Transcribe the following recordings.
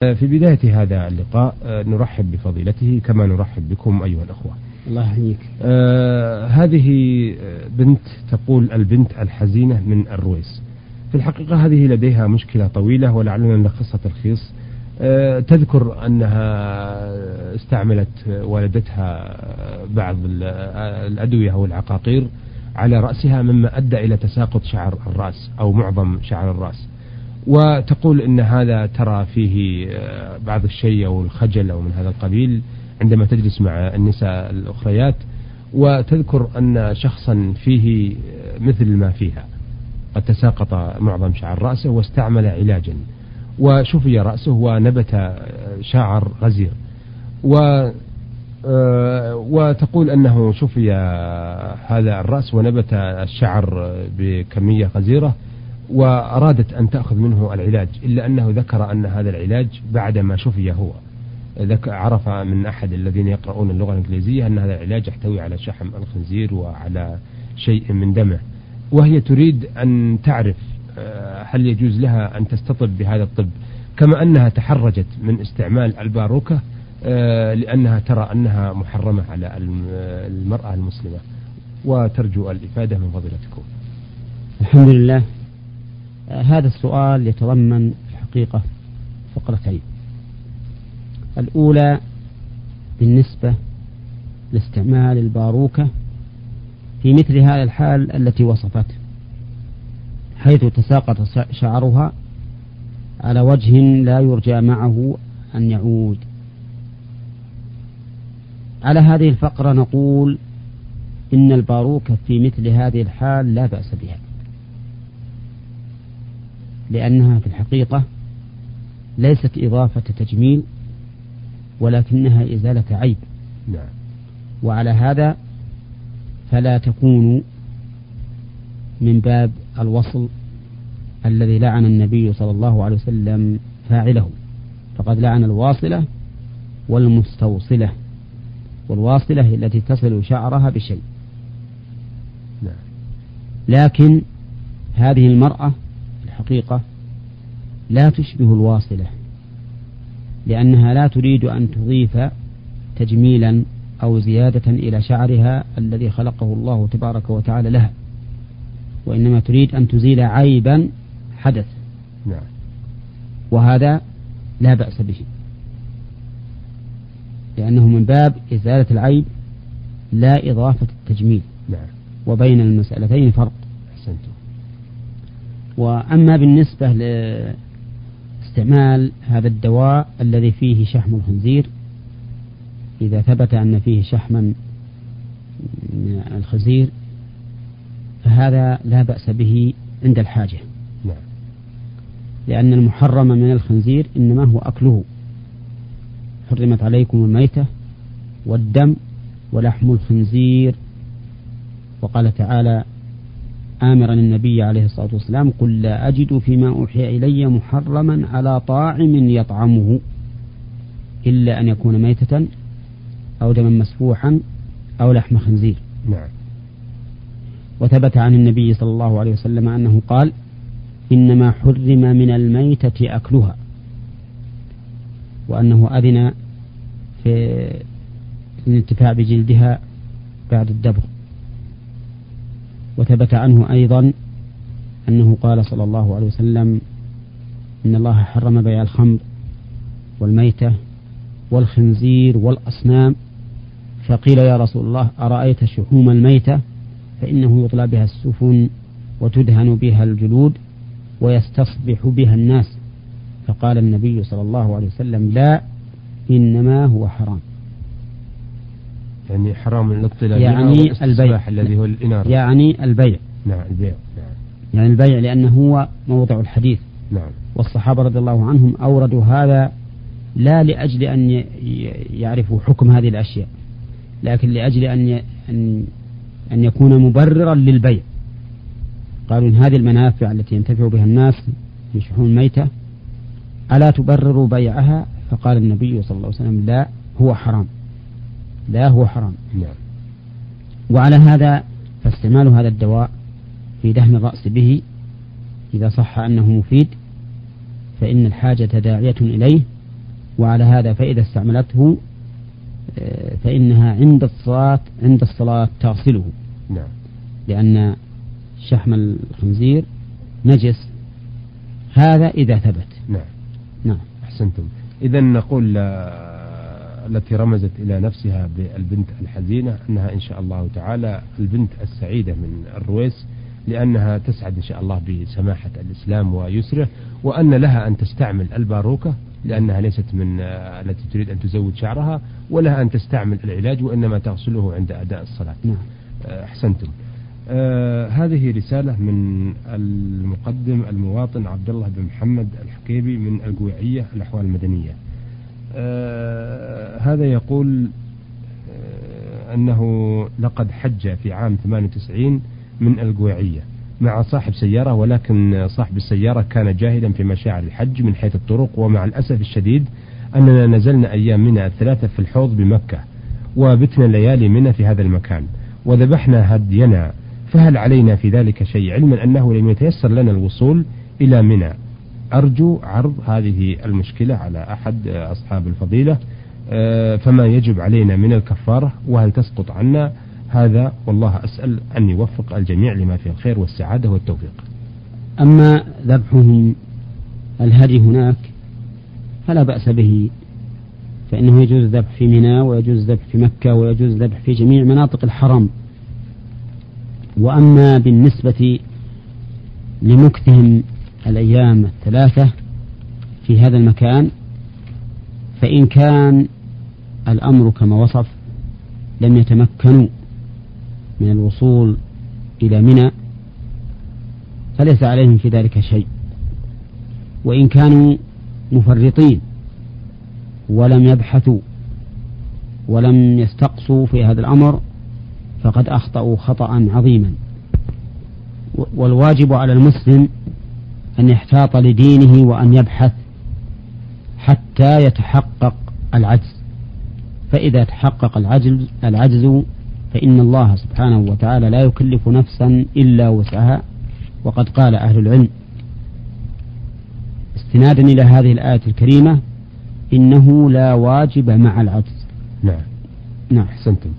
في بداية هذا اللقاء نرحب بفضيلته كما نرحب بكم أيها الأخوة. الله يحييك. آه هذه بنت تقول البنت الحزينة من الرويس. في الحقيقة هذه لديها مشكلة طويلة ولعلنا نلخصها تلخيص آه تذكر أنها استعملت والدتها بعض الأدوية أو العقاقير على رأسها مما أدى إلى تساقط شعر الرأس أو معظم شعر الرأس. وتقول إن هذا ترى فيه آه، بعض الشيء أو الخجل أو من هذا القبيل عندما تجلس مع النساء الأخريات وتذكر أن شخصا فيه آه، مثل ما فيها. قد تساقط معظم شعر رأسه واستعمل علاجا. وشفي رأسه ونبت آه، شعر غزير. و وتقول أنه شفي هذا الرأس ونبت الشعر بكمية غزيرة. وأرادت أن تأخذ منه العلاج إلا أنه ذكر أن هذا العلاج بعدما شفي هو. عرف من أحد الذين يقرؤون اللغة الإنجليزية أن هذا العلاج يحتوي على شحم الخنزير وعلى شيء من دمه. وهي تريد أن تعرف آه، هل يجوز لها أن تستطب بهذا الطب. كما أنها تحرجت من استعمال الباروكة آه، لأنها ترى أنها محرمة على المرأة المسلمة. وترجو الإفادة من فضيلتكم. الحمد لله. هذا السؤال يتضمن الحقيقة فقرتين. الأولى بالنسبة لاستعمال الباروكة في مثل هذا الحال التي وصفته حيث تساقط شعرها على وجه لا يرجى معه أن يعود. على هذه الفقرة نقول إن الباروكة في مثل هذه الحال لا بأس بها. لأنها في الحقيقة ليست إضافة تجميل ولكنها إزالة عيب. نعم. وعلى هذا فلا تكون من باب الوصل الذي لعن النبي صلى الله عليه وسلم فاعله. فقد لعن الواصلة والمستوصلة والواصلة التي تصل شعرها بشيء. نعم. لكن هذه المرأة الحقيقة لا تشبه الواصلة لأنها لا تريد أن تضيف تجميلا أو زيادة إلى شعرها الذي خلقه الله تبارك وتعالى لها وإنما تريد أن تزيل عيبا حدث نعم. وهذا لا بأس به لأنه من باب إزالة العيب لا إضافة التجميل نعم. وبين المسألتين فرق وأما بالنسبة لاستعمال هذا الدواء الذي فيه شحم الخنزير إذا ثبت أن فيه شحما من الخنزير فهذا لا بأس به عند الحاجة. نعم. لأن المحرم من الخنزير إنما هو أكله. حرمت عليكم الميتة والدم ولحم الخنزير. وقال تعالى آمرا النبي عليه الصلاة والسلام قل لا أجد فيما أوحي إلي محرما على طاعم يطعمه إلا أن يكون ميتة أو دما مسفوحا أو لحم خنزير. نعم. وثبت عن النبي صلى الله عليه وسلم أنه قال إنما حرم من الميتة أكلها. وأنه أذن في الانتفاع بجلدها بعد الدبر. وثبت عنه أيضا أنه قال صلى الله عليه وسلم إن الله حرم بيع الخمر والميتة والخنزير والأصنام فقيل يا رسول الله أرأيت شحوم الميتة؟ فإنه يطلى بها السفن وتدهن بها الجلود ويستصبح بها الناس. فقال النبي صلى الله عليه وسلم لا إنما هو حرام. يعني حرام الاطلاع يعني البيع الذي هو الإنارة. يعني البيع. نعم البيع. نعم. يعني البيع لأنه هو موضع الحديث. نعم. والصحابة رضي الله عنهم أوردوا هذا لا لأجل أن يعرفوا حكم هذه الأشياء لكن لأجل أن أن أن يكون مبررا للبيع. قالوا إن هذه المنافع التي ينتفع بها الناس في شحون الميتة ألا تبرروا بيعها؟ فقال النبي صلى الله عليه وسلم لا هو حرام. لا هو حرام. نعم. وعلى هذا فاستعمال هذا الدواء في دهن الرأس به إذا صح أنه مفيد فإن الحاجة داعية إليه. وعلى هذا فإذا استعملته آه، فإنها عند الصلاة عند الصلاة تغسله. نعم. لأن شحم الخنزير نجس. هذا إذا ثبت. نعم. نعم. أحسنتم. إذا نقول التي رمزت إلى نفسها بالبنت الحزينة أنها إن شاء الله تعالى البنت السعيدة من الرويس لأنها تسعد إن شاء الله بسماحة الإسلام ويسره وأن لها أن تستعمل الباروكة لأنها ليست من التي تريد أن تزود شعرها ولها أن تستعمل العلاج وإنما تغسله عند أداء الصلاة. نعم. أحسنتم. آه هذه رسالة من المقدم المواطن عبد الله بن محمد الحكيبي من القويعية الأحوال المدنية. آه هذا يقول آه أنه لقد حج في عام 98 من القويعية مع صاحب سيارة ولكن صاحب السيارة كان جاهلا في مشاعر الحج من حيث الطرق ومع الأسف الشديد أننا نزلنا أيام منى الثلاثة في الحوض بمكة وبتنا ليالي منى في هذا المكان وذبحنا هدينا. فهل علينا في ذلك شيء؟ علما أنه لم يتيسر لنا الوصول إلى منى. أرجو عرض هذه المشكلة على أحد أصحاب الفضيلة آه، فما يجب علينا من الكفارة وهل تسقط عنا؟ هذا والله أسأل أن يوفق الجميع لما فيه الخير والسعادة والتوفيق. أما ذبحهم الهدي هناك فلا بأس به فإنه يجوز الذبح في منى ويجوز الذبح في مكة ويجوز الذبح في جميع مناطق الحرم. وأما بالنسبة لمكثهم الأيام الثلاثة في هذا المكان فإن كان الأمر كما وصف لم يتمكنوا من الوصول إلى منى فليس عليهم في ذلك شيء. وإن كانوا مفرطين ولم يبحثوا ولم يستقصوا في هذا الأمر فقد أخطأوا خطأ عظيما. والواجب على المسلم أن يحتاط لدينه وأن يبحث حتى يتحقق العجز. فإذا تحقق العجز العجز فإن الله سبحانه وتعالى لا يكلف نفسا إلا وسعها. وقد قال أهل العلم استنادا إلى هذه الآية الكريمة إنه لا واجب مع العجز. نعم. نعم. أحسنتم.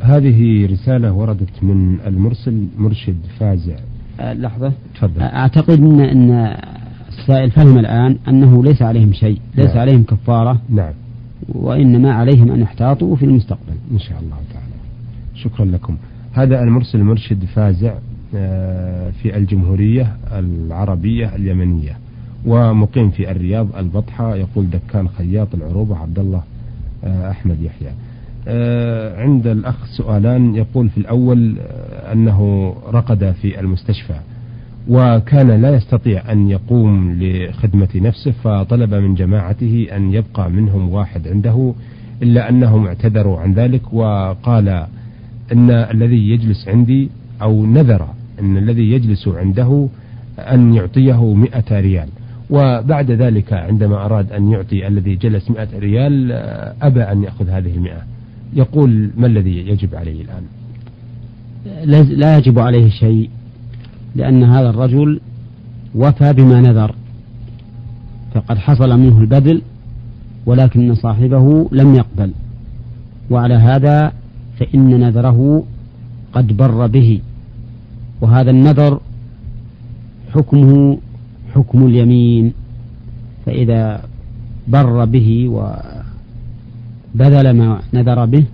هذه رسالة وردت من المرسل مرشد فازع. لحظة. تفضل. أعتقد أن, أن السائل فهم الآن أنه ليس عليهم شيء ليس نعم. عليهم كفارة نعم. وإنما عليهم أن يحتاطوا في المستقبل. إن شاء الله تعالى. شكرا لكم. هذا المرسل مرشد فازع آه، في الجمهورية العربية اليمنية ومقيم في الرياض البطحة يقول دكان خياط العروبة عبد الله آه، أحمد يحيى. آه، عند الأخ سؤالان. يقول في الأول أنه رقد في المستشفى وكان لا يستطيع أن يقوم لخدمة نفسه فطلب من جماعته أن يبقى منهم واحد عنده إلا أنهم اعتذروا عن ذلك وقال أن الذي يجلس عندي أو نذر أن الذي يجلس عنده أن يعطيه مئة ريال. وبعد ذلك عندما أراد أن يعطي الذي جلس مئة ريال أبى أن يأخذ هذه المئة. يقول ما الذي يجب عليه الآن؟ لا يجب عليه شيء لأن هذا الرجل وفى بما نذر فقد حصل منه البذل ولكن صاحبه لم يقبل. وعلى هذا فإن نذره قد بر به. وهذا النذر حكمه حكم اليمين فإذا بر به وبذل ما نذر به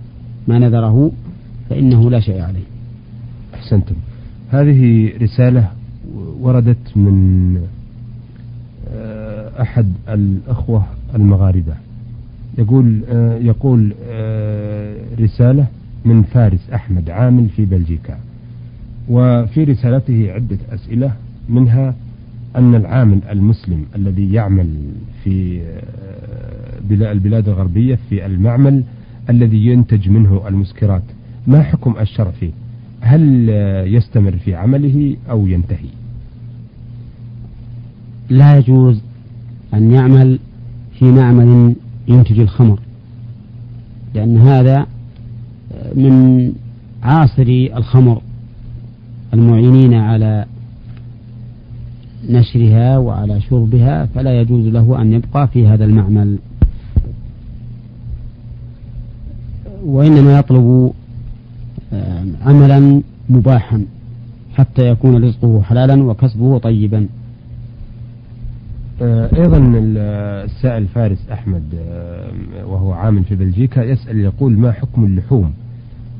ما نذره فإنه لا شيء عليه. أحسنتم. هذه رسالة وردت من آه، أحد الأخوة المغاربة. يقول آه، يقول آه، رسالة من فارس أحمد عامل في بلجيكا. وفي رسالته عدة أسئلة منها أن العامل المسلم الذي يعمل في البلاد الغربية في المعمل الذي ينتج منه المسكرات ما حكم الشرع فيه؟ هل يستمر في عمله أو ينتهي؟ لا يجوز أن يعمل في معمل ينتج الخمر لأن هذا من عاصري الخمر المعينين على نشرها وعلى شربها فلا يجوز له أن يبقى في هذا المعمل. وإنما يطلب آه، عملا مباحا حتى يكون رزقه حلالا وكسبه طيبا. آه، أيضا السائل فارس أحمد وهو عامل في بلجيكا يسأل يقول ما حكم اللحوم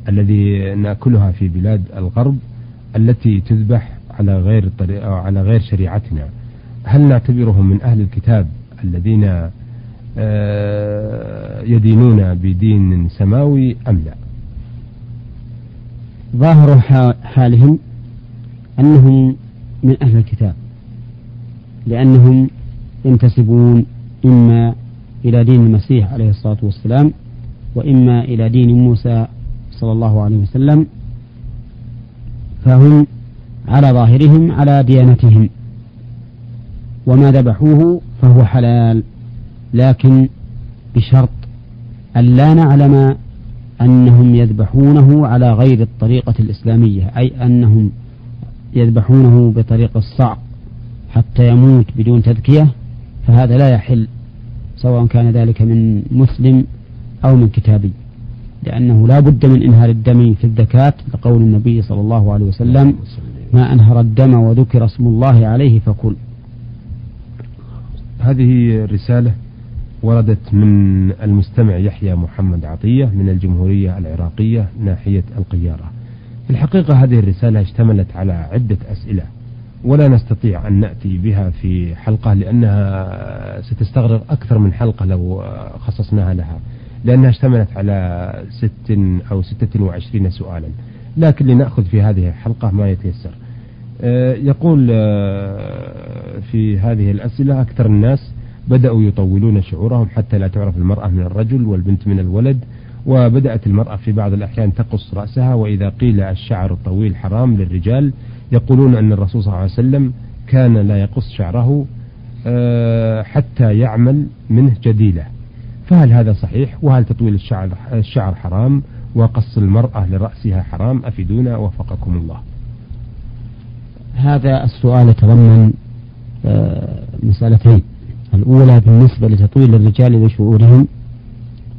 الذي نأكلها في بلاد الغرب التي تذبح على غير طريقة على غير شريعتنا. هل نعتبرهم من أهل الكتاب الذين آه، يدينون بدين سماوي أم لا؟ ظاهر حالهم أنهم من أهل الكتاب لأنهم ينتسبون إما إلى دين المسيح عليه الصلاة والسلام وإما إلى دين موسى صلى الله عليه وسلم فهم على ظاهرهم على ديانتهم. وما ذبحوه فهو حلال. لكن بشرط أن لا نعلم أنهم يذبحونه على غير الطريقة الإسلامية أي أنهم يذبحونه بطريق الصعق حتى يموت بدون تذكية فهذا لا يحل سواء كان ذلك من مسلم أو من كتابي. لأنه لا بد من إنهار الدم في الذكاة لقول النبي صلى الله عليه وسلم ما أنهر الدم وذكر اسم الله عليه فكل. هذه رسالة وردت من المستمع يحيى محمد عطية من الجمهورية العراقية ناحية القيارة. في الحقيقة هذه الرسالة اشتملت على عدة أسئلة ولا نستطيع أن نأتي بها في حلقة لأنها ستستغرق أكثر من حلقة لو خصصناها لها لأنها اشتملت على ست أو ستة وعشرين سؤالا. لكن لنأخذ في هذه الحلقة ما يتيسر. يقول آه، في هذه الأسئلة أكثر الناس بدأوا يطولون شعورهم حتى لا تعرف المرأة من الرجل والبنت من الولد وبدأت المرأة في بعض الأحيان تقص رأسها وإذا قيل الشعر الطويل حرام للرجال يقولون أن الرسول صلى الله عليه وسلم كان لا يقص شعره آه، حتى يعمل منه جديلة. فهل هذا صحيح؟ وهل تطويل الشعر, الشعر حرام؟ وقص المرأة لرأسها حرام؟ أفيدونا وفقكم الله. هذا السؤال يتضمن آه، مسألتين. الأولى بالنسبة لتطويل الرجال لشعورهم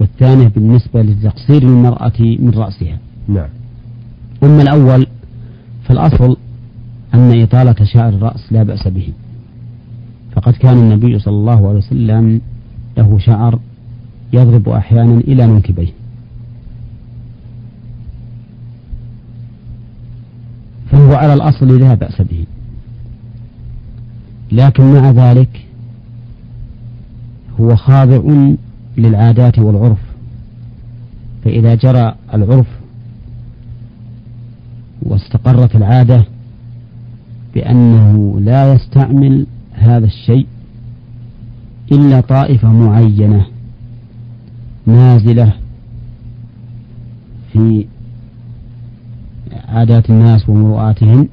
والثانية بالنسبة لتقصير المرأة من رأسها. نعم. أما الأول فالأصل أن إطالة شعر الرأس لا بأس به. فقد كان النبي صلى الله عليه وسلم له شعر يضرب أحيانا إلى منكبيه. فهو على الأصل لا بأس به. لكن مع ذلك هو خاضع للعادات والعرف. فإذا جرى العرف واستقرت العادة بأنه لا يستعمل هذا الشيء إلا طائفة معينة نازلة في عادات الناس ومروءاتهم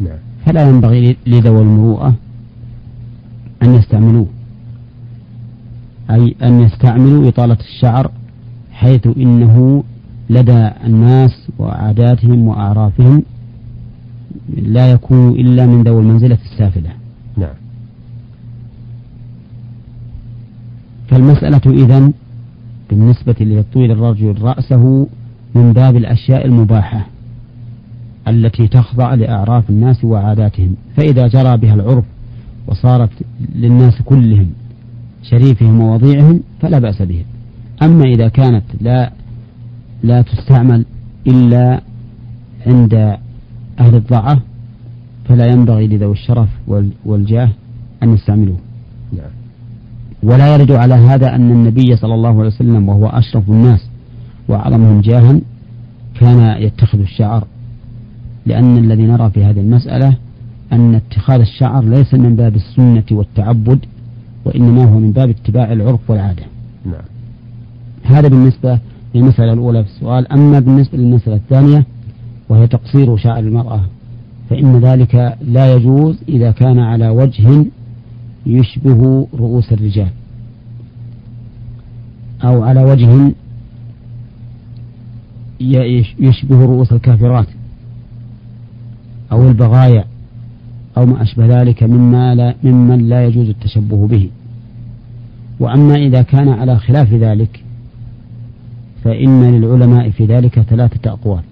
نعم. فلا ينبغي لذوي المروءة أن يستعملوه. أي أن يستعملوا إطالة الشعر حيث إنه لدى الناس وعاداتهم وأعرافهم لا يكون إلا من ذوي المنزلة السافلة. نعم. فالمسألة إذن بالنسبة لتطويل الرجل رأسه من باب الأشياء المباحة. التي تخضع لأعراف الناس وعاداتهم. فإذا جرى بها العرف وصارت للناس كلهم شريفهم ووضيعهم فلا بأس به أما إذا كانت لا لا تستعمل إلا عند أهل الضعة فلا ينبغي لذوي الشرف والجاه أن يستعملوه. نعم. ولا يرد على هذا أن النبي صلى الله عليه وسلم وهو أشرف الناس وأعظمهم جاها كان يتخذ الشعر لأن الذي نرى في هذه المسألة أن اتخاذ الشعر ليس من باب السنة والتعبد وإنما هو من باب اتباع العرف والعادة. نعم. هذا بالنسبة للمسألة الأولى في السؤال. أما بالنسبة للمسألة الثانية وهي تقصير شعر المرأة فإن ذلك لا يجوز إذا كان على وجه يشبه رؤوس الرجال أو على وجه يشبه رؤوس الكافرات. أو البغايا أو ما أشبه ذلك مما لا ممن لا يجوز التشبه به. وأما إذا كان على خلاف ذلك فإن للعلماء في ذلك ثلاثة أقوال.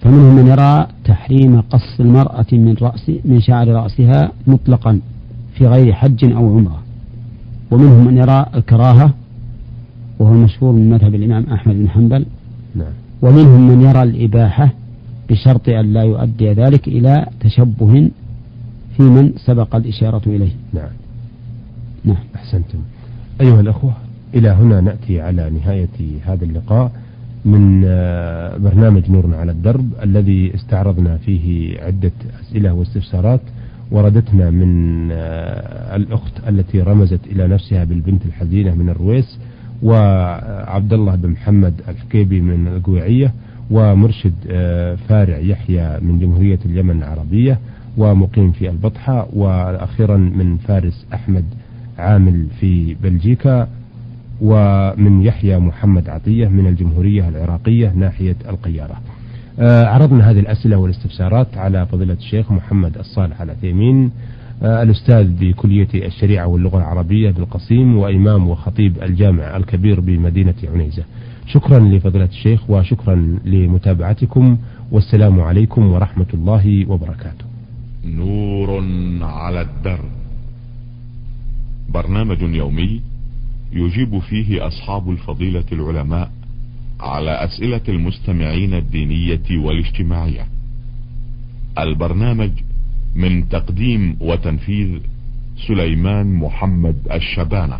فمنهم من يرى تحريم قص المرأة من رأس من شعر رأسها مطلقا في غير حج أو عمرة. ومنهم من يرى الكراهة وهو المشهور من مذهب الإمام أحمد بن حنبل. نعم. ومنهم من يرى الإباحة بشرط أن لا يؤدي ذلك إلى تشبه في من سبق الإشارة إليه. نعم. نعم. أحسنتم. أيها الأخوة إلى هنا نأتي على نهاية هذا اللقاء من آه، برنامج نور على الدرب الذي استعرضنا فيه عدة أسئلة واستفسارات وردتنا من آه، الأخت التي رمزت إلى نفسها بالبنت الحزينة من الرويس وعبد الله بن محمد الحكيبي من القويعية ومرشد آه، فارع يحيى من جمهورية اليمن العربية ومقيم في البطحة وأخيرا من فارس أحمد عامل في بلجيكا ومن يحيى محمد عطية من الجمهورية العراقية ناحية القيارة. آه، عرضنا هذه الأسئلة والاستفسارات على فضيلة الشيخ محمد الصالح العثيمين آه، الأستاذ بكلية الشريعة واللغة العربية بالقصيم وإمام وخطيب الجامع الكبير بمدينة عنيزة. شكرا لفضيلة الشيخ وشكرا لمتابعتكم والسلام عليكم ورحمة الله وبركاته. نور على الدرب. برنامج يومي يجيب فيه أصحاب الفضيلة العلماء على أسئلة المستمعين الدينية والاجتماعية. البرنامج من تقديم وتنفيذ سليمان محمد الشبانة.